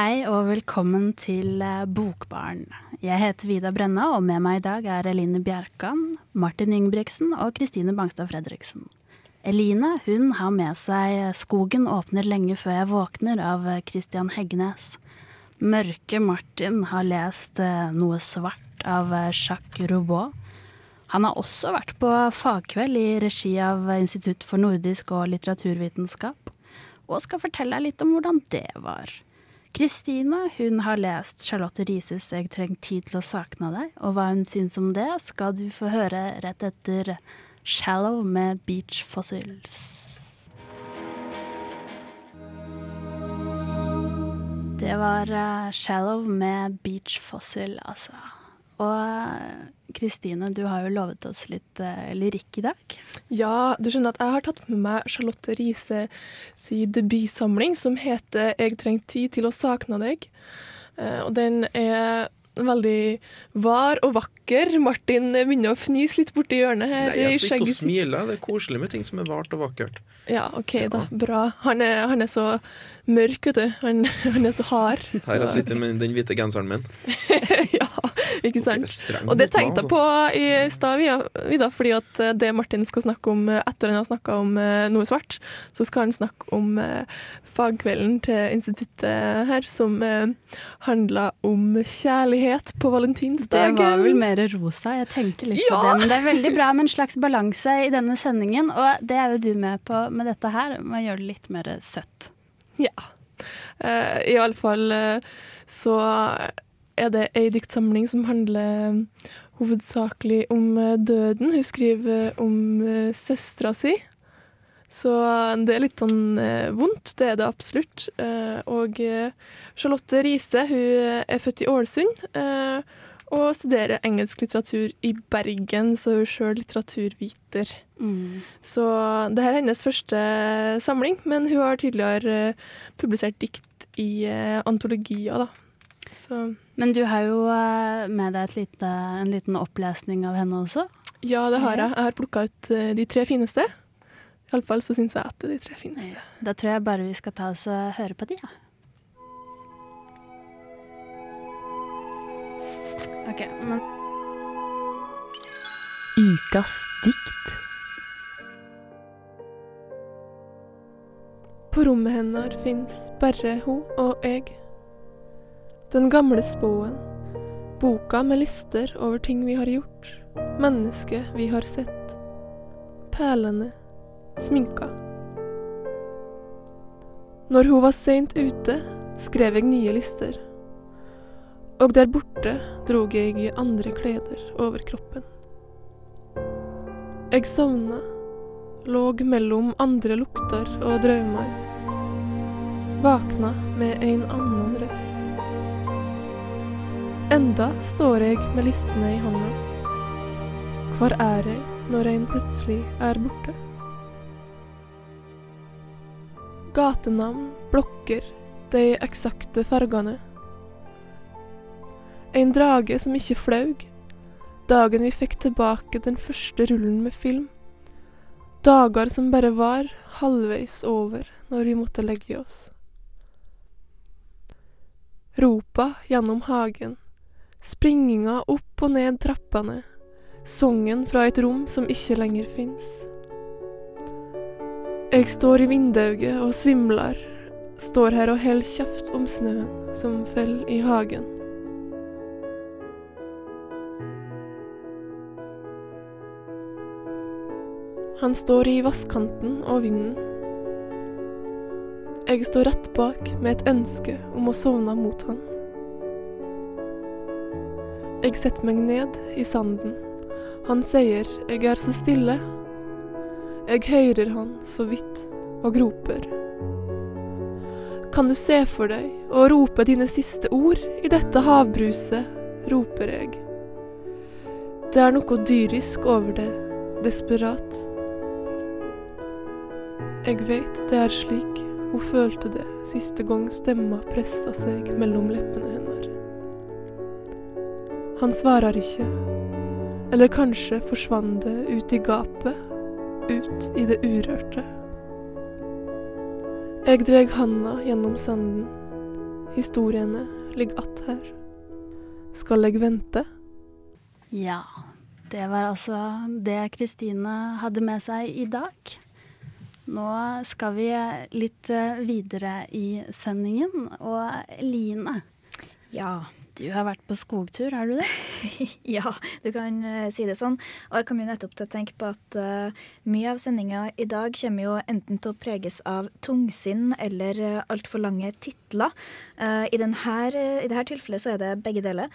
Hei og velkommen til eh, Bokbarn. Jeg heter Vida Brenna, og med meg i dag er Eline Bjerkan, Martin Ingebrigtsen og Kristine Bangstad Fredriksen. Eline hun har med seg 'Skogen åpner lenge før jeg våkner' av Christian Heggenes. Mørke Martin har lest eh, 'Noe svart' av eh, Jacques Roubaud. Han har også vært på fagkveld i regi av Institutt for nordisk og litteraturvitenskap, og skal fortelle deg litt om hvordan det var. Kristine hun har lest Charlotte Rises 'Jeg trenger tid til å sakne deg', og hva hun syns om det, skal du få høre rett etter 'Shallow' med Beach Fossils. Det var eh, 'Shallow' med Beach Fossil, altså. Og Kristine, du har jo lovet oss litt uh, lyrikk i dag. Ja, du skjønner at jeg har tatt med meg Charlotte Riise si debutsamling som heter 'Jeg trenger tid til å sakne deg'. Uh, og den er veldig var og vakker. Martin begynner å fnise litt borti hjørnet her. Nei, jeg sitter og smiler. Det er koselig med ting som er vart og vakkert. Ja, OK, ja. da. Bra. Han er, han er, så mørk, vet du. Han, han er så hard. Her jeg sitter med den hvite genseren min. ikke sant. Og det tenkte jeg altså. på i stad, Vida, fordi at eh, det Martin skal snakke om eh, etter han har snakka om eh, noe svart, så skal han snakke om fagkvelden til instituttet her, som handla om kjærlighet på valentinsdagen. Det var vel mer rosa, jeg tenkte litt ja. på det. Men det er veldig bra med en slags balanse i denne sendingen, og det er jo du med på med dette her, med å gjøre det litt mer søtt. Ja. Uh, Iallfall uh, så er det ei diktsamling som handler hovedsakelig om døden. Hun skriver om uh, søstera si. Så det er litt sånn vondt, det er det absolutt. Og Charlotte Riise hun er født i Ålesund. Og studerer engelsk litteratur i Bergen, så hun er sjøl litteraturviter. Mm. Så det her er hennes første samling, men hun har tidligere uh, publisert dikt i uh, antologier, da. Så. Men du har jo uh, med deg lite, en liten opplesning av henne også? Ja, det har jeg. Jeg har plukka ut de tre fineste. Iallfall så syns jeg at det de tre fineste. Ja. Da tror jeg bare vi skal ta oss og høre på de, ja. Ok, men Ukas dikt. På rommet hennes fins bare hun og jeg. Den gamle spåen. Boka med lister over ting vi har gjort. Mennesket vi har sett. Perlene. Sminka. Når hun var seint ute, skrev jeg nye lister. Og der borte drog jeg andre kleder over kroppen. Jeg sovna, låg mellom andre lukter og drømmer. Vakna med en annen røst. Enda står jeg med listene i hånda. Hvor er jeg når en plutselig er borte? Gatenavn blokker de eksakte fargene. En drage som ikke flaug. Dagen vi fikk tilbake den første rullen med film. Dager som bare var halvveis over når vi måtte legge oss. Ropa gjennom hagen. Springinga opp og ned trappene. Sangen fra et rom som ikke lenger fins. Jeg står i vinduet og svimler. Står her og holder kjeft om snøen som faller i hagen. Han står i vannkanten og vinden. Jeg står rett bak med et ønske om å sovne mot han. Jeg setter meg ned i sanden. Han sier jeg er så stille. Jeg hører han så vidt og roper. Kan du se for deg å rope dine siste ord i dette havbruset, roper jeg. Det er noe dyrisk over det, desperat. Jeg vet det er slik hun følte det siste gang stemma pressa seg mellom leppene hennes. Han svarer ikke, eller kanskje forsvant det ut i gapet, ut i det urørte. Jeg dreg handa gjennom sanden. historiene ligger att her. Skal jeg vente? Ja, det var altså det Kristine hadde med seg i dag. Nå skal vi litt eh, videre i sendingen. Og Line, Ja. Du har vært på skogtur, har du det? ja, du kan uh, si det sånn. Og jeg kom jo nettopp til å tenke på at uh, mye av sendinga i dag kommer jo enten til å preges av tungsinn eller uh, altfor lange titler. Uh, i, den her, eh, I dette tilfellet så er det begge deler.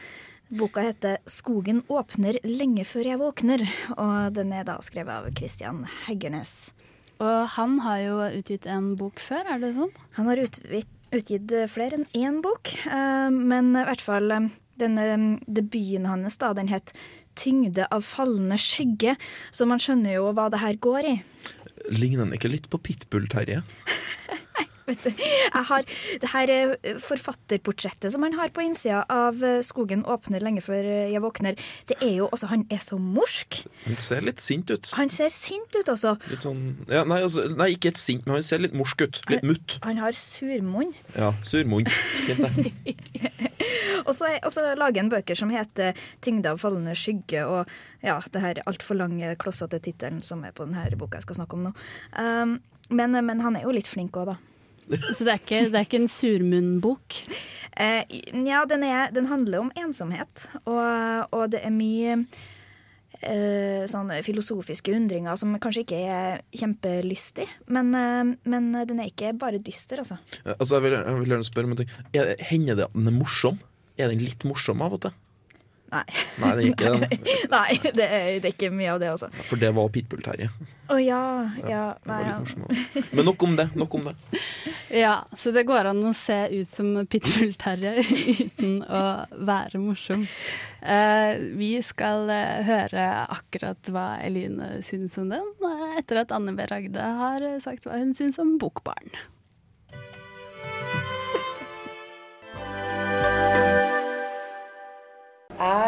Boka heter 'Skogen åpner lenge før jeg våkner', og den er da skrevet av Christian Heggernes. Og han har jo utgitt en bok før, er det sånn? Han har utgitt, utgitt flere enn én bok, eh, men i hvert fall eh, denne eh, debuten hans, da, den het 'Tyngde av fallende skygge', så man skjønner jo hva det her går i. Ligner den ikke litt på Pitbull-Terje? Vet du, jeg har det her eh, forfatterportrettet som han har på innsida av eh, 'Skogen åpner lenge før jeg våkner', det er jo også Han er så morsk. Han ser litt sint ut. Han ser sint ut også. Litt sånn ja, nei, altså, nei, ikke et sint, men han ser litt morsk ut. Litt mutt. Han har surmunn. Ja, surmunn. Og så lager han bøker som heter 'Tyngde av fallende skygge' og ja, det her altfor lange, klossete tittelen som er på denne boka jeg skal snakke om nå. Um, men, men han er jo litt flink òg, da. Så det er ikke, det er ikke en surmunnbok? Eh, ja, den, er, den handler om ensomhet, og, og det er mye eh, sånne filosofiske undringer som kanskje ikke er kjempelystig, men, eh, men den er ikke bare dyster, altså. Altså, jeg vil, jeg vil gjerne spørre om en ting. Er hender det at den er morsom? Er den litt morsom av og til? Nei. Nei, det er ikke. Nei, det er, det er ikke mye av det, også. For det var Pitbull-Terje. Å ja, ja. Nei, ja. Men nok om det. Nok om det. Ja, så det går an å se ut som Pitbull-Terje uten å være morsom. Eh, vi skal eh, høre akkurat hva Eline syns om den, eh, etter at Anne B. Ragde har sagt hva hun syns om Bokbarn.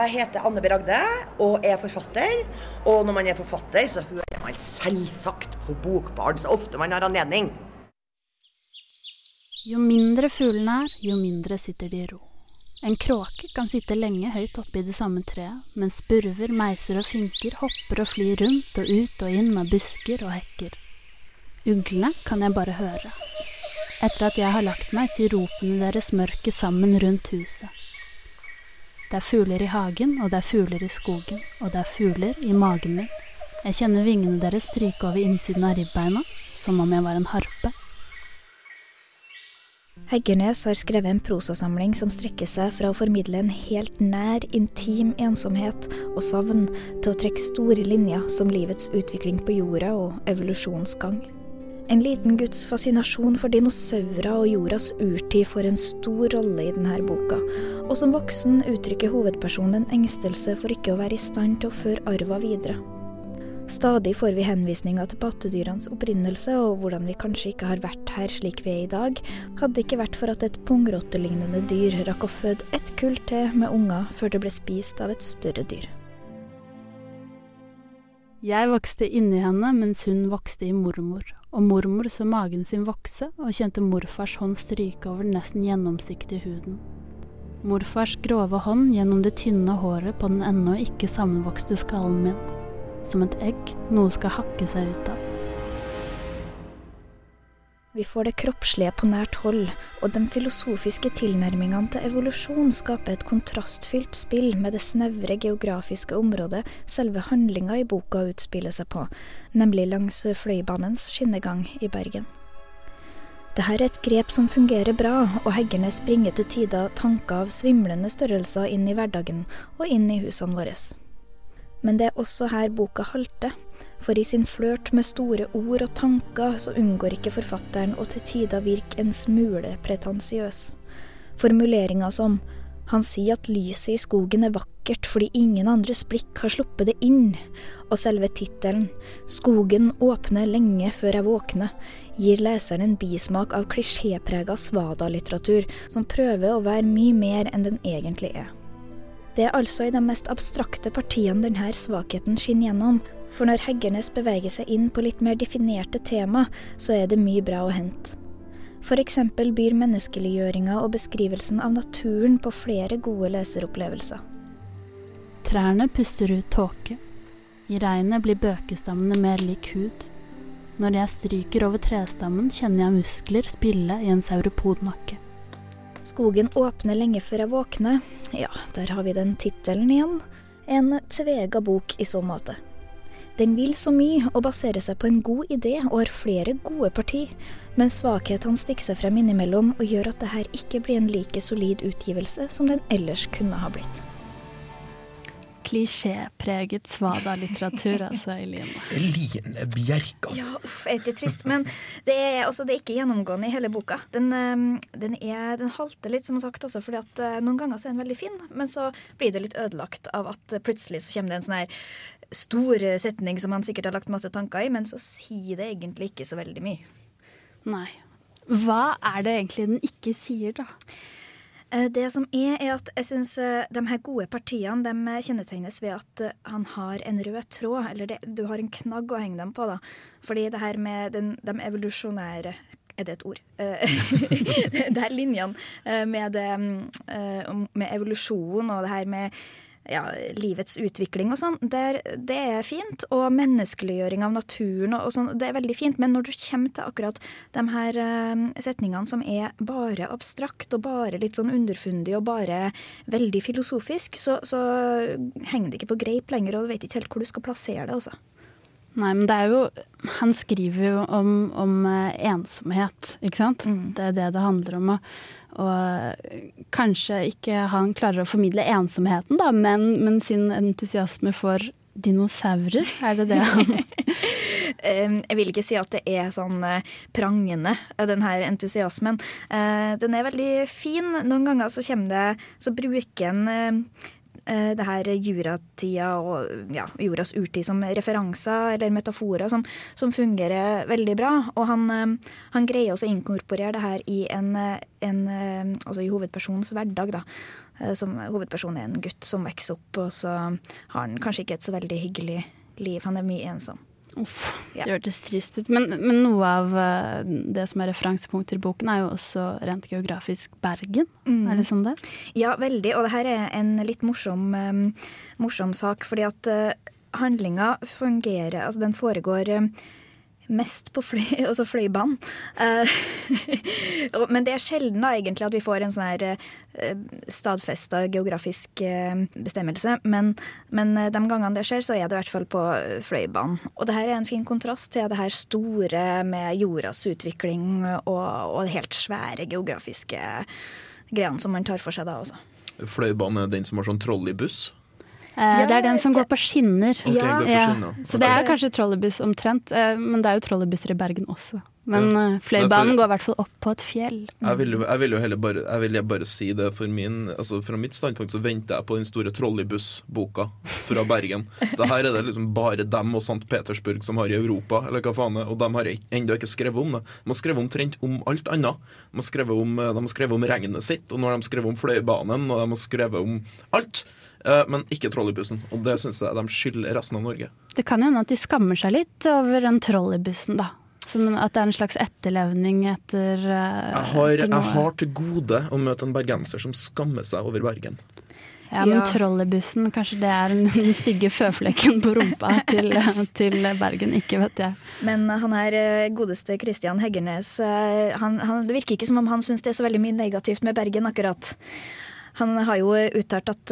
Jeg heter Anne B. Ragde og er forfatter. Og når man er forfatter, så hører man selvsagt på Bokbarn så ofte man har anledning. Jo mindre fuglene er, jo mindre sitter de i ro. En kråke kan sitte lenge høyt oppe i det samme treet, mens spurver, meiser og finker hopper og flyr rundt og ut og inn av busker og hekker. Uglene kan jeg bare høre. Etter at jeg har lagt meg, sier ropene deres mørket sammen rundt huset. Det er fugler i hagen, og det er fugler i skogen, og det er fugler i magen min. Jeg kjenner vingene deres stryke over innsiden av ribbeina, som om jeg var en harpe. Heggernes har skrevet en prosasamling som strekker seg fra å formidle en helt nær, intim ensomhet og savn til å trekke store linjer som livets utvikling på jorda og evolusjonens gang. En liten guds fascinasjon for dinosaurer og jordas urtid får en stor rolle i denne boka, og som voksen uttrykker hovedpersonen en engstelse for ikke å være i stand til å føre arva videre. Stadig får vi henvisninger til pattedyrenes opprinnelse og hvordan vi kanskje ikke har vært her slik vi er i dag, hadde det ikke vært for at et pungrottelignende dyr rakk å føde ett kull til med unger før det ble spist av et større dyr. Jeg vokste inni henne mens hun vokste i mormor, og mormor så magen sin vokse og kjente morfars hånd stryke over den nesten gjennomsiktige huden. Morfars grove hånd gjennom det tynne håret på den ennå ikke sammenvokste skallen min. Som et egg noe skal hakke seg ut av. Vi får det kroppslige på nært hold, og de filosofiske tilnærmingene til evolusjon skaper et kontrastfylt spill med det snevre geografiske området selve handlinga i boka utspiller seg på, nemlig langs Fløibanens skinnegang i Bergen. Dette er et grep som fungerer bra, og Heggernes bringer til tider tanker av svimlende størrelser inn i hverdagen og inn i husene våre. Men det er også her boka halter, for i sin flørt med store ord og tanker så unngår ikke forfatteren å til tider virke en smule pretensiøs. Formuleringer som han sier at lyset i skogen er vakkert fordi ingen andres blikk har sluppet det inn, og selve tittelen, Skogen åpner lenge før jeg våkner, gir leseren en bismak av klisjéprega svada-litteratur som prøver å være mye mer enn den egentlig er. Det er altså i de mest abstrakte partiene denne svakheten skinner gjennom, for når Heggernes beveger seg inn på litt mer definerte tema, så er det mye bra å hente. F.eks. byr menneskeliggjøringa og beskrivelsen av naturen på flere gode leseropplevelser. Trærne puster ut tåke. I regnet blir bøkestammene mer lik hud. Når jeg stryker over trestammen, kjenner jeg muskler spille i en sauropodnakke. Skogen åpner lenge før jeg våkner. Ja, der har vi den tittelen igjen. En tvega bok i så måte. Den vil så mye og baserer seg på en god idé og har flere gode parti, men svakhetene stikker seg frem innimellom og gjør at dette ikke blir en like solid utgivelse som den ellers kunne ha blitt. Klisjépreget svada-litteratur, altså, Eline. Eline Bjerkan. Ja, uff, er ikke trist. Men det er, også, det er ikke gjennomgående i hele boka. Den, eh, den, er, den halter litt, som sagt, også, fordi at eh, noen ganger så er den veldig fin, men så blir det litt ødelagt av at plutselig så kommer det en sånn her stor setning som han sikkert har lagt masse tanker i, men så sier det egentlig ikke så veldig mye. Nei. Hva er det egentlig den ikke sier, da? Eh, det som er, er at jeg syns de her gode partiene de kjennetegnes ved at eh, han har en rød tråd, eller det, du har en knagg å henge dem på. da. Fordi det her med den, de evolusjonære er det et ord? Eh, det er linjene med, det, med evolusjon og det her med ja, livets utvikling og sånn, det, er fint. Og menneskeliggjøring av naturen og, og sånn, det er veldig fint. Men når du kommer til akkurat de her uh, setningene som er bare abstrakt og bare litt sånn underfundig og bare veldig filosofisk, så, så henger det ikke på greip lenger, og du vet ikke helt hvor du skal plassere det, altså. Nei, men det er jo Han skriver jo om, om uh, ensomhet, ikke sant? Mm. Det er det det handler om. Og, og kanskje ikke han klarer å formidle ensomheten, da, men, men sin entusiasme for dinosaurer, er det det han Jeg vil ikke si at det er sånn eh, prangende, den her entusiasmen. Eh, den er veldig fin. Noen ganger så kommer det Så bruker en eh, Eh, det her juratida og ja, jordas urtid som referanser eller metaforer som, som fungerer veldig bra. Og han, eh, han, greier også å inkorporere det her i, en, en, altså i hovedpersonens hverdag. da. Eh, som hovedpersonen er en gutt som vokser opp, og så har han kanskje ikke et så veldig hyggelig liv. Han er mye ensom. Uff, det hørtes trist ut. Men, men, noe av uh, det som er referansepunkter i boken, er jo også rent geografisk Bergen. Mm. Er det sånn det? Ja, veldig. Og det her er en litt morsom, um, morsom sak, fordi at uh, handlinga fungerer Altså, den foregår uh, mest på fly, altså fløibanen. Uh, men det er sjelden da egentlig at vi får en sånn her uh, stadfesta geografisk uh, bestemmelse. Men, men de gangene det skjer, så er det i hvert fall på fløibanen. Og det her er en fin kontrast til det her store med jordas utvikling og, og helt svære geografiske greiene som man tar for seg da også. Fløibanen er den som har sånn trolleybuss? Eh, det er den som går på skinner. Okay, ja. på skinner. Så det er kanskje trolleybuss omtrent, eh, men det er jo trolleybusser i Bergen også. Men ja. Eh, Fløibanen går i hvert fall opp på et fjell. Jeg vil jo, jeg vil jo heller bare, jeg vil bare si det for min altså Fra mitt standpunkt så venter jeg på den store trolleybussboka fra Bergen. det her er det liksom bare dem og St. Petersburg som har i Europa, eller hva faen og de har ennå ikke skrevet om det. De har skrevet omtrent om alt annet. De har skrevet om, de har skrevet om regnet sitt, og nå har de skrevet om Fløibanen, og de har skrevet om alt. Eh, men ikke trolleybussen. Og det syns jeg de skylder resten av Norge. Det kan hende at de skammer seg litt over den trolleybussen, da. Som at det er en slags etterlevning etter uh, jeg, har, jeg har til gode å møte en bergenser som skammer seg over Bergen. Ja, men ja. trolleybussen, kanskje det er den stygge føflekken på rumpa til, til, Bergen, ikke vet jeg. Men han her eh, godeste Christian Heggernes, han, han, det virker ikke som om han syns det er så veldig mye negativt med Bergen, akkurat. Han har jo uttalt at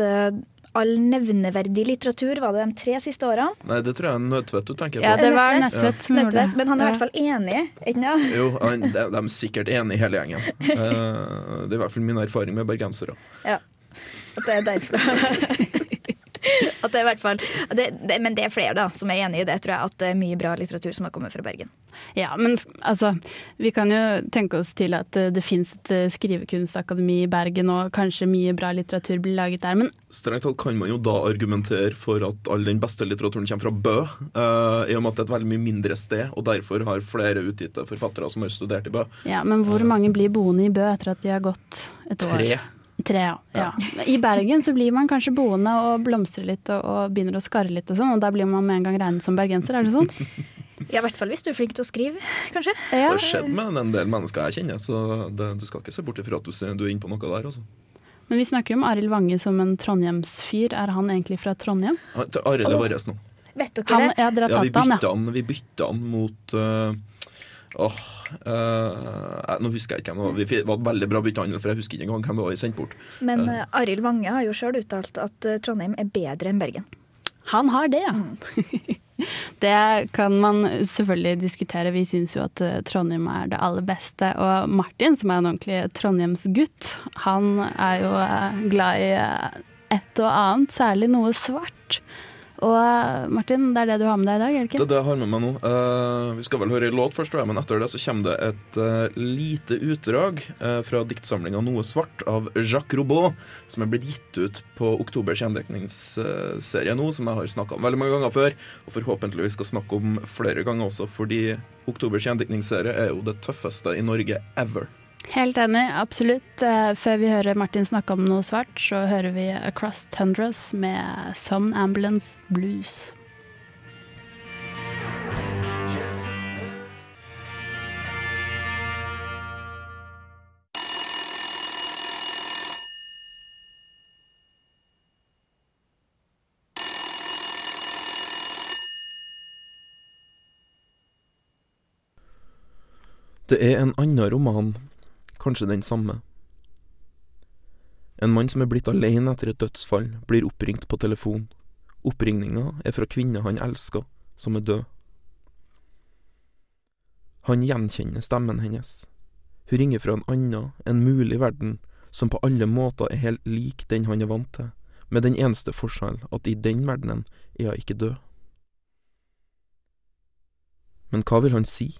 all nevneverdig litteratur var det de tre siste årene. Nei, det tror jeg er Nødtvedt du tenker på. Ja, det var Nødtvedt. Ja. Nødtvedt men han er i hvert fall enig, ikke sant? Jo, de, er sikkert enige hele gjengen. Eh, det er i hvert fall min erfaring med bergensere. Ja, at det er derfor. at det er i hvert fall, det, det, men det er flere da, som er enig i det, tror jeg. At det er mye bra litteratur som har kommet fra Bergen. Ja, men altså, vi kan jo tenke oss til at det, det fins et eh, skrivekunstakademi i Bergen, og kanskje mye bra litteratur blir laget der, men Strengt talt kan man jo da argumentere for at all den beste litteraturen kommer fra Bø, uh, i og med at det er et veldig mye mindre sted, og derfor har flere utgitte forfattere som har studert i Bø. Ja, Men hvor mange blir boende i Bø etter at de har gått et år? Tre. Tre, ja. ja. I Bergen så blir man kanskje boende og blomstrer litt og, og begynner å skarre litt og sånn, og da blir man med en gang regnet som bergenser, er det sånn? Ja, I hvert fall hvis du er flink til å skrive, kanskje. Det har skjedd med en del mennesker jeg kjenner, så det, du skal ikke se bort ifra at du, du er inne på noe der. Altså. Men vi snakker jo om Arild Vange som en trondhjemsfyr. Er han egentlig fra Trondheim? Han- Arild er vår nå. Vet dere Han, det? ja, dere Ja, har vi tatt han, ja. bytta han, vi bytta han mot øh, Åh øh, Nå husker jeg ikke hvem det var. Et veldig bra byttehandel, for jeg husker ikke engang hvem det var vi sendte bort. Men uh, Arild Vange har jo sjøl uttalt at eh, Trondheim er bedre enn Bergen. Han har det, ja. Det kan man selvfølgelig diskutere. Vi syns jo at eh, Trondheim er det aller beste. Og Martin, som er en ordentlig Trondheimsgutt, han er jo eh, glad i eh, et og annet, særlig noe svart. Og eh, Martin, det er det du har med deg i dag, er det Det er det jeg har med meg nå. Uh, vi skal vel høre en låt først, men etter det så kommer det et uh, lite utdrag uh, fra diktsamlinga 'Noe svart' av Jacques Robot, som er blitt gitt ut på Oktobers gjendekningsserie nå, som jeg har snakka om veldig mange ganger før, og forhåpentligvis skal snakke om flere ganger også, fordi Oktobers gjendekningsserie er jo det tøffeste i Norge ever. Helt enig, absolutt. Eh, Før vi hører Martin snakke om noe svart, så hører vi Across Tundras med Some Ambulance Blues. Det er en annen roman, kanskje den samme. En mann som er blitt alene etter et dødsfall, blir oppringt på telefon. Oppringninga er fra kvinna han elsker, som er død. Han gjenkjenner stemmen hennes. Hun ringer fra en annen, en mulig verden, som på alle måter er helt lik den han er vant til, med den eneste forskjell at i den verdenen er hun ikke død. Men hva vil han si?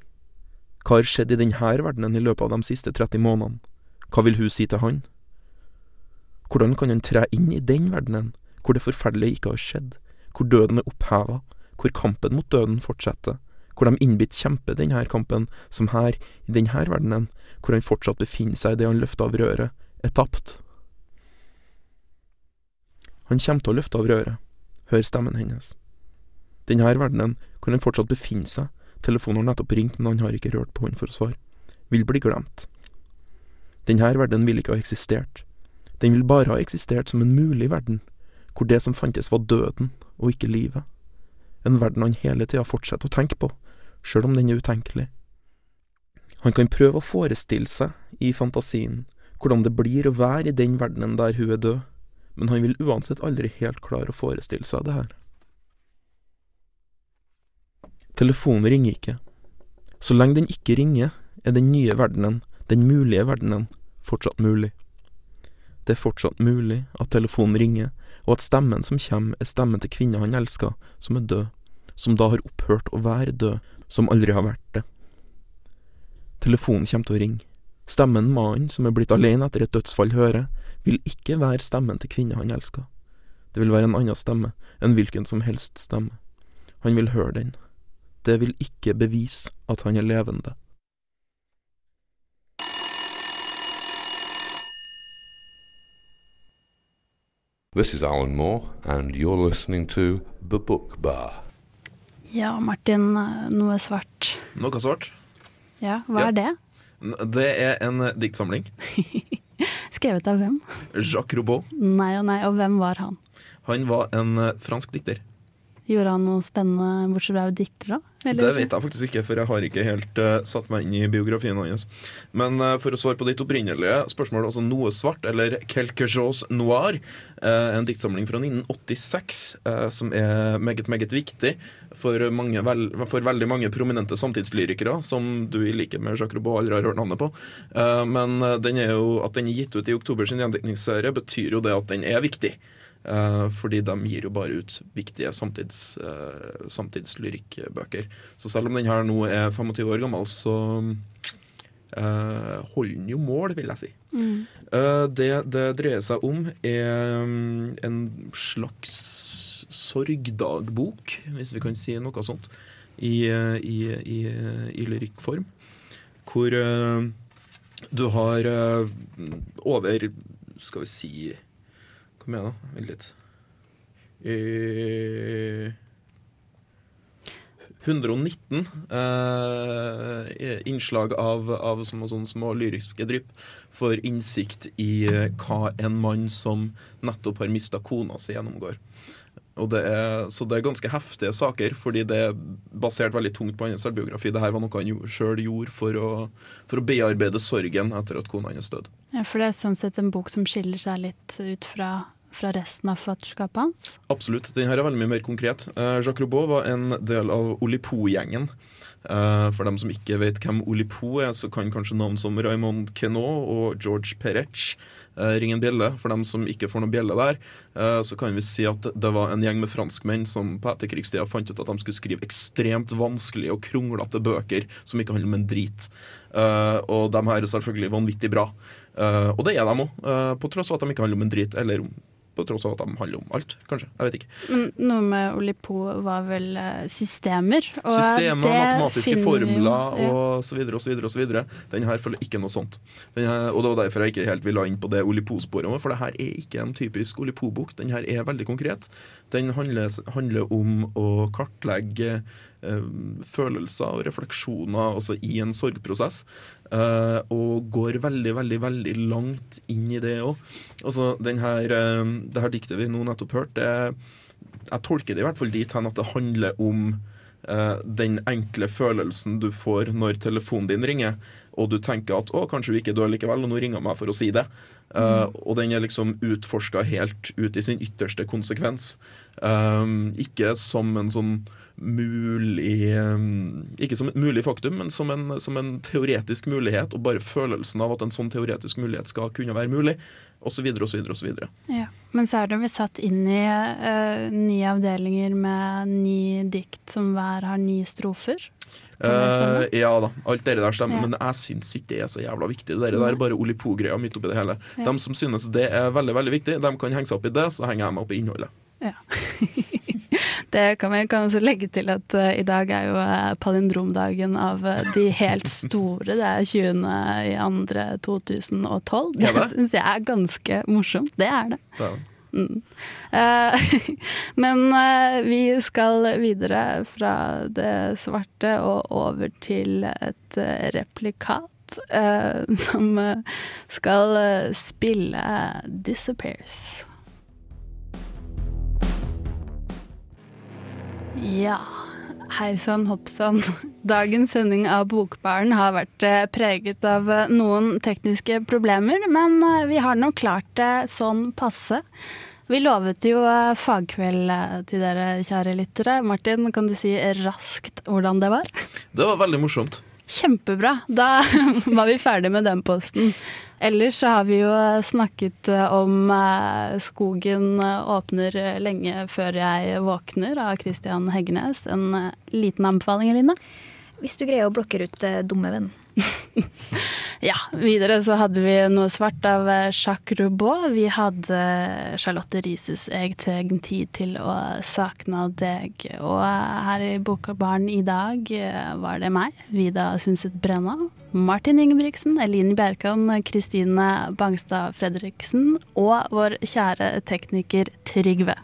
Hva har skjedd i denne verdenen i løpet av de siste 30 månedene? Hva vil hun si til han? Hvordan kan han tre inn i den verdenen, hvor det forferdelige ikke har skjedd, hvor døden er oppheva, hvor kampen mot døden fortsetter, hvor de innbitt kjemper denne kampen, som her, i denne verdenen, hvor han fortsatt befinner seg idet han løfter av røret, er tapt? Han kommer til å løfte av røret, hør stemmen hennes. Denne verdenen, hvor han fortsatt befinner seg, Telefonen har nettopp ringt, men han har ikke rørt på den for å svare. Vil bli glemt. Denne verden vil ikke ha eksistert. Den vil bare ha eksistert som en mulig verden, hvor det som fantes var døden, og ikke livet. En verden han hele tida fortsetter å tenke på, sjøl om den er utenkelig. Han kan prøve å forestille seg, i fantasien, hvordan det blir å være i den verdenen der hun er død, men han vil uansett aldri helt klare å forestille seg det her. Telefonen ringer ikke. Så lenge den ikke ringer, er den nye verdenen, den mulige verdenen, fortsatt mulig. Det er fortsatt mulig at telefonen ringer, og at stemmen som kommer, er stemmen til kvinna han elsker, som er død, som da har opphørt å være død, som aldri har vært det. Telefonen kommer til å ringe. Stemmen mannen som er blitt alene etter et dødsfall hører, vil ikke være stemmen til kvinna han elsker. Det vil være en annen stemme, en hvilken som helst stemme. Han vil høre den. Det vil ikke bevise at han er levende. This is Alan Moore, and you're listening to The Book Bar. Ja, Martin, noe svart. Noe svart? Ja, hva Ja. er det? Det er en eh, diktsamling. Skrevet av hvem? Jacques Robot. Nei og nei, og hvem var han? Han var en eh, fransk dikter. Gjorde han noe spennende bortsett fra å dikter da? Eller- Det vet jeg faktisk ikke, for jeg har ikke helt uh, satt meg inn i biografien hans. Men uh, for å svare på ditt opprinnelige spørsmål, altså Noe svart, eller Quelque chose noir, uh, en diktsamling fra 1986 eh, som er meget, meget viktig for, mange, vel, for veldig mange prominente samtidslyrikere, som du i likhet med Jacques Robot aldri har hørt navnet på. Men den er jo, at den er gitt ut i oktober sin gjendekningsserie, betyr jo det at den er viktig. Eh, fordi de gir jo bare ut viktige samtids, uh, samtidslyrikkbøker. Så selv om den her nå er 25 år gammel, så uh, holder den jo mål, vil jeg si. Mm. Uh, det det dreier seg om, er um, en slags sorgdagbok, hvis vi kan si noe sånt, i, i, i, i lyrikkform. Hvor du har over Skal vi si Hva igjen, da. Vent litt. Eh, 119 eh, innslag av, av små, sånne små lyriske drypp for innsikt i eh, hva en mann som nettopp har mista kona si, gjennomgår. Det er, så det er ganske heftige saker, fordi det er basert veldig tungt på hans selvbiografi. Dette var noe han sjøl gjorde for å, for å bearbeide sorgen etter at kona hans døde. Ja, for det er sånn sett en bok som skiller seg litt ut fra, fra resten av forfatterskapet hans? Absolutt. Den her er veldig mye mer konkret. Uh, Jacques Robot var en del av Olipo-gjengen. Uh, for dem som ikke vet hvem Olipo er, så kan kanskje navn som Raymond Queneau og George Perec uh, ringe en bjelle. For dem som ikke får noe bjelle der, så kan vi si at det var en gjeng med franskmenn som på etterkrigstida fant ut at de skulle skrive ekstremt vanskelige og kronglete bøker som ikke handler om en drit. og de her er selvfølgelig vanvittig bra. og det er de òg, på tross av at de ikke handler om en drit, eller om på tross av at de handler om alt, kanskje. Jeg vet ikke. Men noe med Olipo var vel uh, systemer? Og systemer, matematiske formler ja. og så videre og så videre. og så videre. Den her følger ikke noe sånt. Her, og det var derfor jeg ikke helt ville inn på det Olipo-sporet, for det her er ikke en typisk Olipo-bok. Den her er veldig konkret. Den handler, handler om å kartlegge uh, følelser og refleksjoner også i en sorgprosess. Uh, og går veldig, veldig veldig langt inn i det òg. Altså, uh, det her diktet vi nå nettopp hørte, jeg tolker det i hvert fall dit hen at det handler om uh, den enkle følelsen du får når telefonen din ringer, og du tenker at 'å, kanskje du ikke dør likevel', og nå ringer meg for å si det. Mm. Og den er liksom utforska helt ut i sin ytterste konsekvens. ikke som en sånn mulig Ikke som et mulig faktum, men som en, som en, teoretisk mulighet, og bare følelsen av at en sånn teoretisk mulighet skal kunne være mulig, osv., osv., osv. Ja. Men så er vi satt inn i uh, ni avdelinger med ni dikt som hver har ni strofer. Uh, ja da, alt det der stemmer, ja. men jeg syns ikke det er så jævla viktig. Det der er bare Olipo-greia midt oppi det hele. Ja. De som synes det er veldig veldig viktig, de kan henge seg opp i det, så henger jeg meg opp i innholdet. Ja. Det kan vi kan også legge til at uh, i dag er jo uh, palindromdagen av uh, de helt store. Det er 20.2.2012. Det, det? syns jeg er ganske morsomt. Det er det. er. Mm. men vi skal videre fra det svarte og over til et replikat som skal spille 'Disappears'. Ja. Hei sann, hopp sann. Dagens sending av Bokbaren har vært eh, preget av eh, noen tekniske problemer, men eh, vi har nå klart det sånn passe. Vi lovet jo fagkveld til dere, kjære lyttere. Martin, kan du si raskt hvordan det var? Det var veldig morsomt. Kjempebra. Da var vi ferdig med den posten. Ellers så har vi jo snakket eh, om eh, 'Skogen åpner lenge før jeg våkner' av Christian Heggenes. En liten anbefaling, Eline? Hvis du greier å blokkere ut dumme venn. ja, videre så hadde vi noe svart av Jacques Roubaud. Vi hadde Charlotte Rises 'Eg treng tid til å sakna deg'. Og her i Bokbaren i dag var det meg, Vida Sundset Brenna. Martin Ingebrigtsen, Eline Bjerkan, Kristine Bangstad Fredriksen og vår kjære tekniker Trygve.